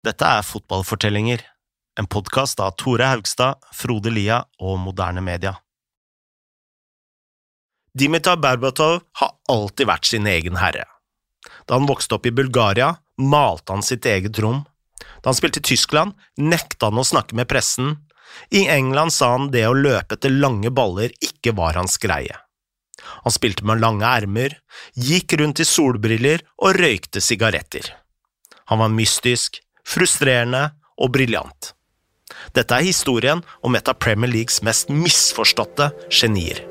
Dette er Fotballfortellinger, en podkast av Tore Haugstad, Frode Lia og Moderne Media. Dimitar Berbatov har alltid vært sin egen herre. Da han vokste opp i Bulgaria, malte han sitt eget rom. Da han spilte i Tyskland, nekta han å snakke med pressen. I England sa han det å løpe etter lange baller ikke var hans greie. Han spilte med lange ermer, gikk rundt i solbriller og røykte sigaretter. Han var mystisk, frustrerende og briljant. Dette er historien om et av Premier Leagues mest misforståtte genier.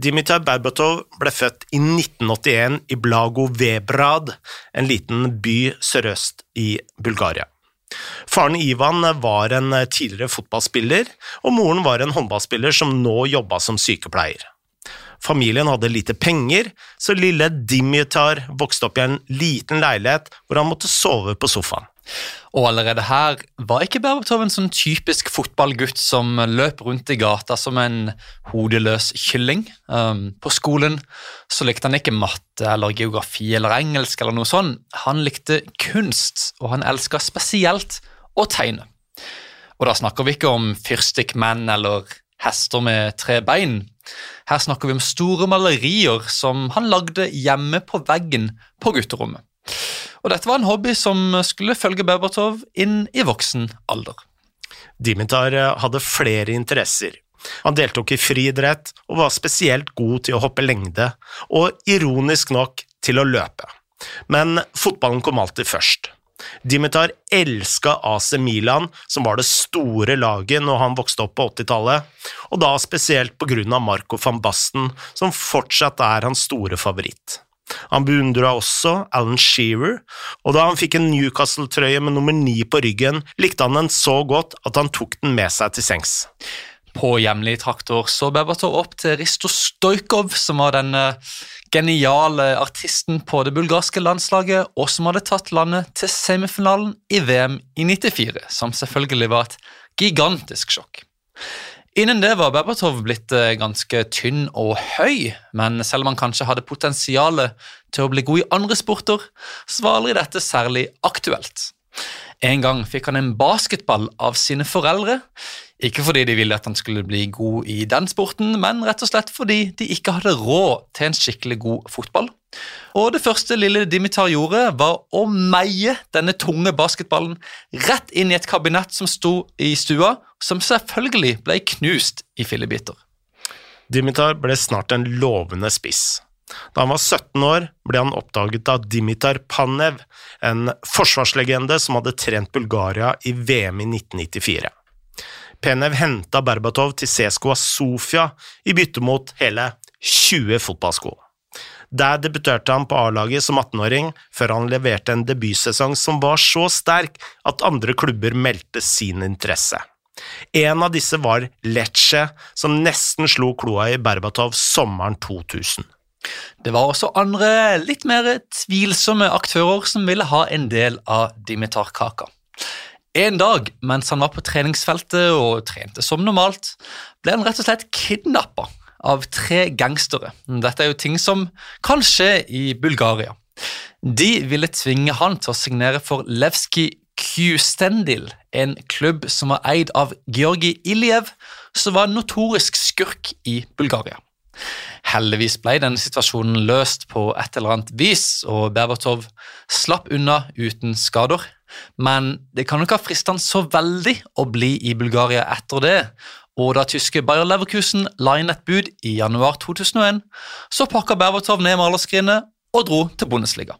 Dimitar Berbatov ble født i 1981 i Blago Vebrad, en liten by sørøst i Bulgaria. Faren Ivan var en tidligere fotballspiller, og moren var en håndballspiller som nå jobba som sykepleier. Familien hadde lite penger, så lille Dimitar vokste opp i en liten leilighet hvor han måtte sove på sofaen. Og allerede her var ikke Berbatov en sånn typisk fotballgutt som løp rundt i gata som en hodeløs kylling. Um, på skolen så likte han ikke matte eller geografi eller engelsk eller noe sånt. Han likte kunst, og han elska spesielt å tegne. Og da snakker vi ikke om fyrstikkmenn eller hester med tre bein. Her snakker vi om store malerier som han lagde hjemme på veggen på gutterommet. Og dette var en hobby som skulle følge Berbatov inn i voksen alder. Dimitar eh, hadde flere interesser. Han deltok i friidrett og var spesielt god til å hoppe lengde, og ironisk nok til å løpe. Men fotballen kom alltid først. Dimitar elska AC Milan, som var det store laget når han vokste opp på 80-tallet, og da spesielt på grunn av Marco van Basten, som fortsatt er hans store favoritt. Han beundra også Alan Shearer, og da han fikk en Newcastle-trøye med nummer ni på ryggen, likte han den så godt at han tok den med seg til sengs. På hjemlig traktor så Berbatov opp til Risto Stojkov, som var den eh, geniale artisten på det bulgarske landslaget, og som hadde tatt landet til semifinalen i VM i 94, som selvfølgelig var et gigantisk sjokk. Innen det var Berbatov blitt eh, ganske tynn og høy, men selv om han kanskje hadde potensial til å bli god i andre sporter, så var aldri dette særlig aktuelt. En gang fikk han en basketball av sine foreldre, ikke fordi de ville at han skulle bli god i den sporten, men rett og slett fordi de ikke hadde råd til en skikkelig god fotball. Og det første lille Dimitar gjorde, var å meie denne tunge basketballen rett inn i et kabinett som sto i stua, som selvfølgelig ble knust i fillebiter. Dimitar ble snart en lovende spiss. Da han var 17 år, ble han oppdaget av Dimitar Panev, en forsvarslegende som hadde trent Bulgaria i VM i 1994. Penev henta Berbatov til CSKA Sofia i bytte mot hele 20 fotballsko. Der debuterte han på A-laget som 18-åring, før han leverte en debutsesong som var så sterk at andre klubber meldte sin interesse. En av disse var Lecce, som nesten slo kloa i Berbatov sommeren 2000. Det var også andre, litt mer tvilsomme aktører som ville ha en del av Dimitar-kaka. En dag mens han var på treningsfeltet og trente som normalt, ble han rett og slett kidnappa av tre gangstere. Dette er jo ting som kan skje i Bulgaria. De ville tvinge han til å signere for Levski Kjustendil, en klubb som var eid av Georgi Iljev, som var en notorisk skurk i Bulgaria. Heldigvis ble denne situasjonen løst på et eller annet vis, og Berbatov slapp unna uten skader. Men det kan nok ha fristet han så veldig å bli i Bulgaria etter det, og da tyske Bayer Leverkusen la inn et bud i januar 2001, så pakka Berbatov ned malerskrinet og dro til Bundesliga.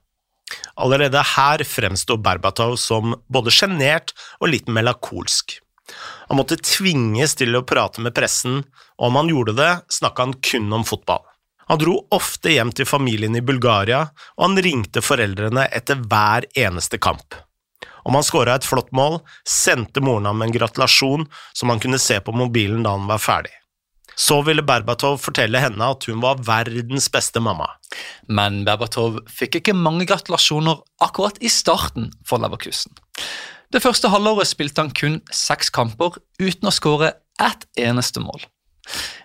Allerede her fremsto Berbatov som både sjenert og litt melankolsk. Han måtte tvinges til å prate med pressen, og om han gjorde det, snakka han kun om fotball. Han dro ofte hjem til familien i Bulgaria, og han ringte foreldrene etter hver eneste kamp. Om han skåra et flott mål, sendte moren ham en gratulasjon som han kunne se på mobilen da han var ferdig. Så ville Berbatov fortelle henne at hun var verdens beste mamma. Men Berbatov fikk ikke mange gratulasjoner akkurat i starten for Leverkusen. Det første halvåret spilte han kun seks kamper uten å skåre ett eneste mål.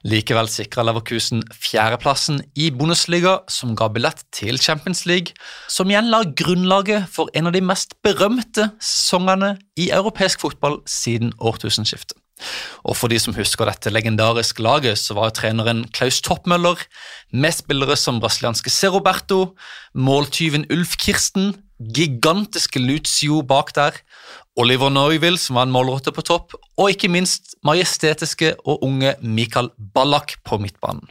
Likevel sikra Leverkusen fjerdeplassen i Bundesliga, som ga billett til Champions League, som igjen la grunnlaget for en av de mest berømte sesongene i europeisk fotball siden årtusenskiftet. Og for de som husker dette legendariske laget, så var treneren Klaus Toppmøller, medspillere som brasilianske Seroberto, måltyven Ulf Kirsten, gigantiske Lucio bak der, Oliver Neuville, som var en målrotte på topp, og ikke minst majestetiske og unge Mikael Ballack på midtbanen.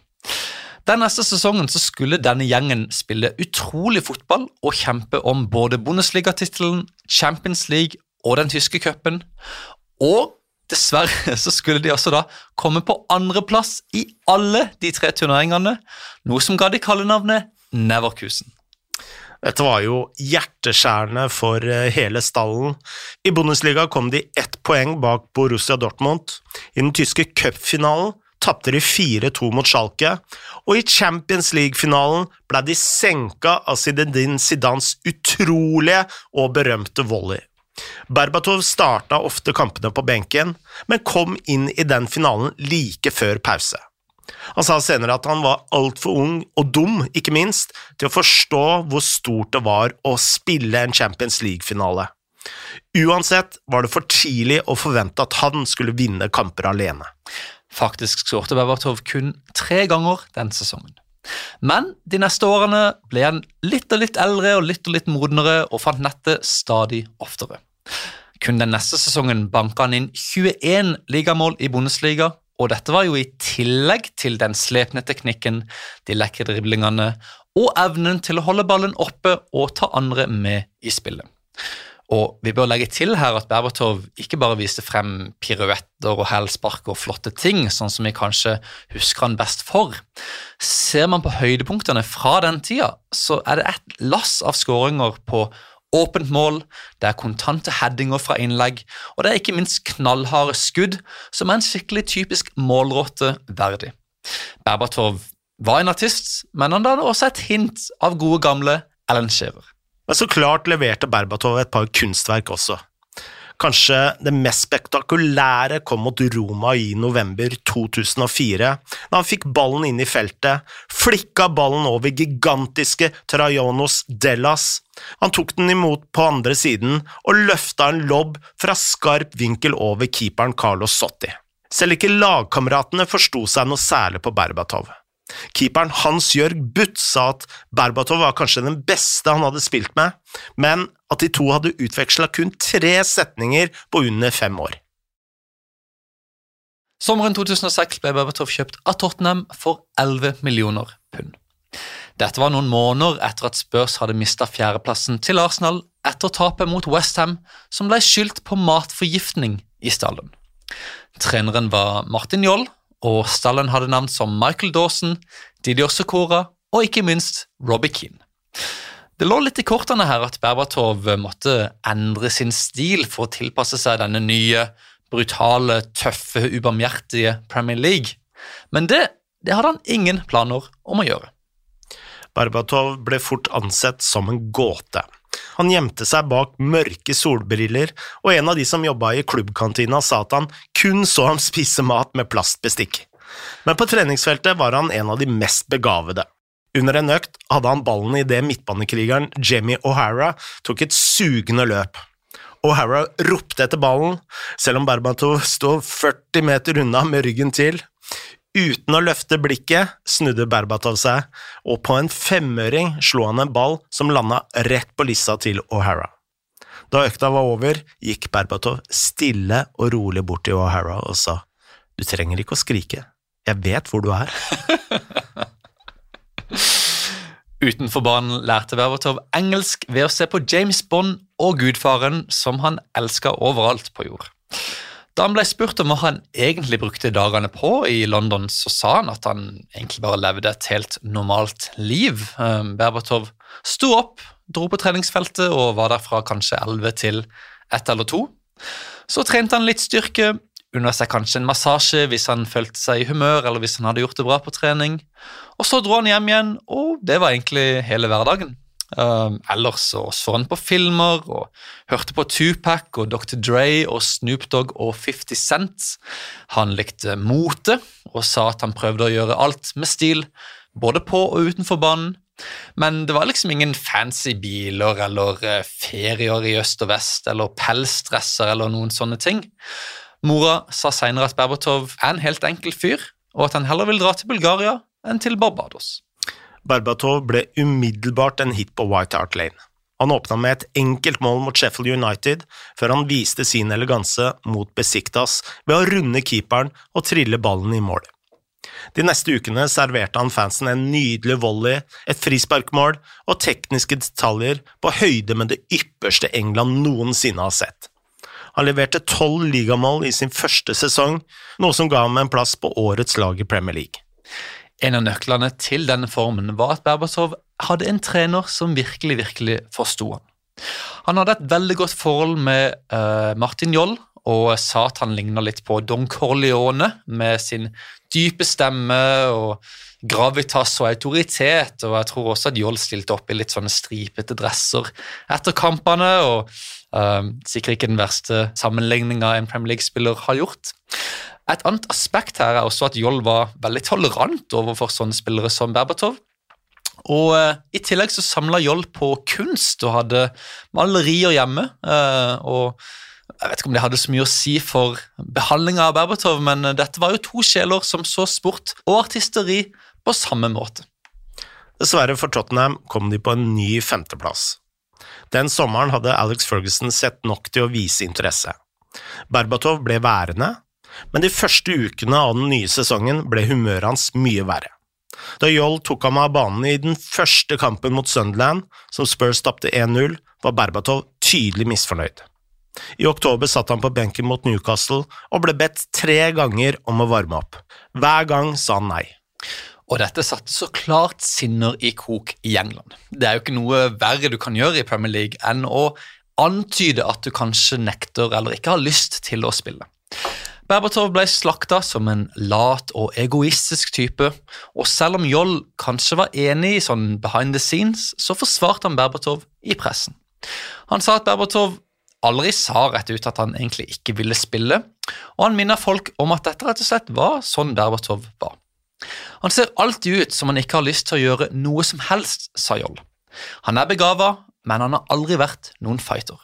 Den neste sesongen skulle denne gjengen spille utrolig fotball og kjempe om både Bundesliga-tittelen, Champions League og den tyske cupen. Og Dessverre så skulle de også da komme på andreplass i alle de tre turneringene, noe som ga de kallenavnet Neverkusen. Dette var jo hjerteskjærende for eh, hele stallen. I Bundesliga kom de ett poeng bak Borussia Dortmund. I den tyske cupfinalen tapte de 4-2 mot Schalke, og i Champions League-finalen ble de senka av Zinedine Zidans utrolige og berømte volley. Berbatov starta ofte kampene på benken, men kom inn i den finalen like før pause. Han sa senere at han var altfor ung, og dum, ikke minst, til å forstå hvor stort det var å spille en Champions League-finale. Uansett var det for tidlig å forvente at han skulle vinne kamper alene. Faktisk skårte Berbatov kun tre ganger den sesongen. Men de neste årene ble han litt og litt eldre og litt og litt modnere og fant nettet stadig oftere. Kun den neste sesongen banka han inn 21 ligamål i Bundesliga, og dette var jo i tillegg til den slepne teknikken, de lekre driblingene og evnen til å holde ballen oppe og ta andre med i spillet. Og vi bør legge til her at Berbatov ikke bare viste frem piruetter og hælspark og flotte ting, sånn som vi kanskje husker han best for. Ser man på høydepunktene fra den tida, så er det et lass av skåringer på åpent mål, det er kontante headinger fra innlegg, og det er ikke minst knallharde skudd, som er en skikkelig typisk målrotte verdig. Berbatov var en artist, men han hadde også et hint av gode gamle Ellen Shearer. Men så klart leverte Berbatov et par kunstverk også. Kanskje det mest spektakulære kom mot Roma i november 2004, da han fikk ballen inn i feltet, flikka ballen over gigantiske Trajonos Dellas. Han tok den imot på andre siden og løfta en lobb fra skarp vinkel over keeperen Carlos Sotti. Selv ikke lagkameratene forsto seg noe særlig på Berbatov. Keeperen Hans-Jørg Butt sa at Berbatov var kanskje den beste han hadde spilt med, men at de to hadde utveksla kun tre setninger på under fem år. Sommeren 2006 ble Berbatov kjøpt av Tottenham for 11 millioner pund. Dette var noen måneder etter at Spurs hadde mista fjerdeplassen til Arsenal etter tapet mot Westham, som ble skyldt på matforgiftning i stallen. Treneren var Martin Joll, og stallen hadde navn som Michael Dawson, Didier Sokora og ikke minst Robbie Keane. Det lå litt i kortene her at Berbatov måtte endre sin stil for å tilpasse seg denne nye, brutale, tøffe, ubarmhjertige Premier League, men det, det hadde han ingen planer om å gjøre. Berbatov ble fort ansett som en gåte. Han gjemte seg bak mørke solbriller, og en av de som jobba i klubbkantina sa at han kun så ham spise mat med plastbestikk. Men på treningsfeltet var han en av de mest begavede. Under en økt hadde han ballen idet midtbanekrigeren Jemmy O'Hara tok et sugende løp. O'Hara ropte etter ballen, selv om Berbatov sto 40 meter unna med ryggen til. Uten å løfte blikket snudde Berbatov seg, og på en femøring slo han en ball som landa rett på lissa til O'Hara. Da økta var over, gikk Berbatov stille og rolig bort til O'Hara og sa du trenger ikke å skrike, jeg vet hvor du er. Utenfor banen lærte Berbatov engelsk ved å se på James Bond og Gudfaren, som han elska overalt på jord. Da han ble spurt om hva han egentlig brukte dagene på i London, så sa han at han egentlig bare levde et helt normalt liv. Ehm, Berbatov sto opp, dro på treningsfeltet og var der fra kanskje 11 til ett eller to. Så trente han litt styrke, unna seg kanskje en massasje hvis han følte seg i humør eller hvis han hadde gjort det bra på trening. Og så dro han hjem igjen, og det var egentlig hele hverdagen. Um, ellers så, så han på filmer og hørte på Tupac og Dr. Dre og Snoop Dogg og 50 Cent. Han likte mote og sa at han prøvde å gjøre alt med stil, både på og utenfor banen. Men det var liksom ingen fancy biler eller uh, ferier i øst og vest eller pelsdresser eller noen sånne ting. Mora sa senere at Berbatov er en helt enkel fyr, og at han heller vil dra til Bulgaria enn til Barbados. Berbatov ble umiddelbart en hit på White Hart Lane. Han åpna med et enkelt mål mot Sheffield United, før han viste sin eleganse mot Besiktas ved å runde keeperen og trille ballen i mål. De neste ukene serverte han fansen en nydelig volley, et frisparkmål og tekniske detaljer på høyde med det ypperste England noensinne har sett. Han leverte tolv ligamål i sin første sesong, noe som ga ham en plass på årets lag i Premier League. En av nøklene til denne formen var at Berbatov hadde en trener som virkelig, virkelig forsto han. Han hadde et veldig godt forhold med uh, Martin Joll og sa at han ligna litt på Don Corleone med sin dype stemme og gravitas og autoritet. og Jeg tror også at Joll stilte opp i litt sånne stripete dresser etter kampene. og sikkert ikke den verste sammenligninga en Premier League-spiller har gjort. Et annet aspekt her er også at Joll var veldig tolerant overfor sånne spillere som Berbatov. Og uh, I tillegg så samla Joll på kunst og hadde malerier hjemme. Uh, og Jeg vet ikke om det hadde så mye å si for behandlinga av Berbatov, men dette var jo to sjeler som så sport og artisteri på samme måte. Dessverre for Tottenham kom de på en ny femteplass. Den sommeren hadde Alex Ferguson sett nok til å vise interesse. Berbatov ble værende, men de første ukene av den nye sesongen ble humøret hans mye verre. Da Joll tok ham av banen i den første kampen mot Sunderland, som Spurs tapte 1-0, var Berbatov tydelig misfornøyd. I oktober satt han på benken mot Newcastle og ble bedt tre ganger om å varme opp. Hver gang sa han nei. Og dette satte så klart sinner i kok i England. Det er jo ikke noe verre du kan gjøre i Premier League enn å antyde at du kanskje nekter eller ikke har lyst til å spille. Berbatov ble slakta som en lat og egoistisk type, og selv om Joll kanskje var enig i sånn behind the scenes, så forsvarte han Berbatov i pressen. Han sa at Berbatov aldri sa rett ut at han egentlig ikke ville spille, og han minner folk om at dette rett og slett var sånn Berbatov var. Han ser alltid ut som han ikke har lyst til å gjøre noe som helst, sa Joll. Han er begava, men han har aldri vært noen fighter.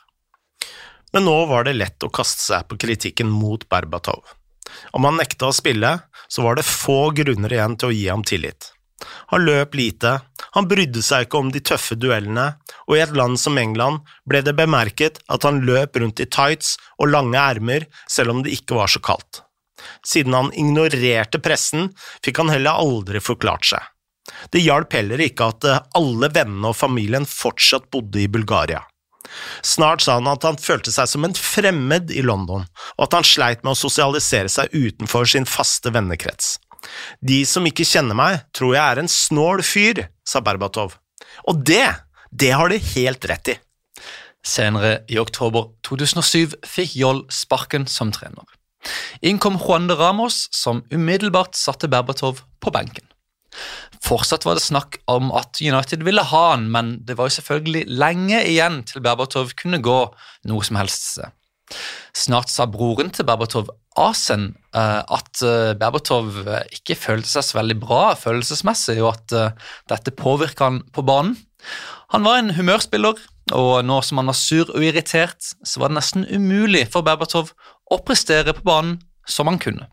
Men nå var det lett å kaste seg på kritikken mot Berbatov. Om han nekta å spille, så var det få grunner igjen til å gi ham tillit. Han løp lite, han brydde seg ikke om de tøffe duellene, og i et land som England ble det bemerket at han løp rundt i tights og lange ermer selv om det ikke var så kaldt. Siden han ignorerte pressen, fikk han heller aldri forklart seg. Det hjalp heller ikke at eh, alle vennene og familien fortsatt bodde i Bulgaria. Snart sa han at han følte seg som en fremmed i London, og at han sleit med å sosialisere seg utenfor sin faste vennekrets. De som ikke kjenner meg, tror jeg er en snål fyr, sa Berbatov. Og det, det har de helt rett i. Senere i oktober 2007 fikk Joll sparken som trener. Inn kom Juan de Ramos, som umiddelbart satte Berbatov på benken. Fortsatt var det snakk om at United ville ha han, men det var jo selvfølgelig lenge igjen til Berbatov kunne gå noe som helst sted. Snart sa broren til Berbatov, Asen, eh, at eh, Berbatov eh, ikke følte seg så veldig bra følelsesmessig, og at dette påvirka han på banen. Han var en humørspiller, og nå som han var sur og irritert, så var det nesten umulig for Berbatov å prestere på banen som han kunne.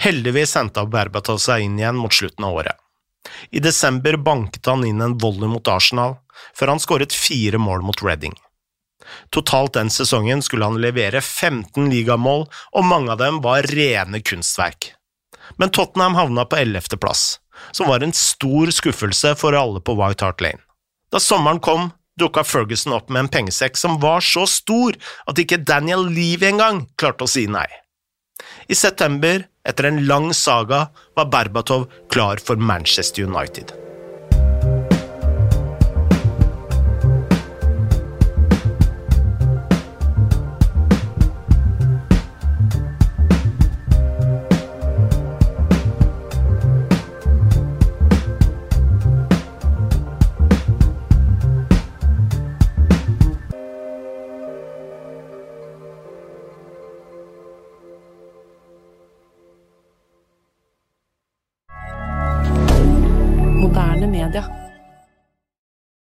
Heldigvis henta Berbatov seg inn igjen mot slutten av året. I desember banket han inn en volley mot Arsenal, før han skåret fire mål mot Reading. Totalt den sesongen skulle han levere 15 ligamål, og mange av dem var rene kunstverk. Men Tottenham havna på ellevteplass, som var en stor skuffelse for alle på White Hart Lane. Da sommeren kom, dukka Ferguson opp med en pengesekk som var så stor at ikke Daniel Levy engang klarte å si nei. I september, etter en lang saga, var Berbatov klar for Manchester United.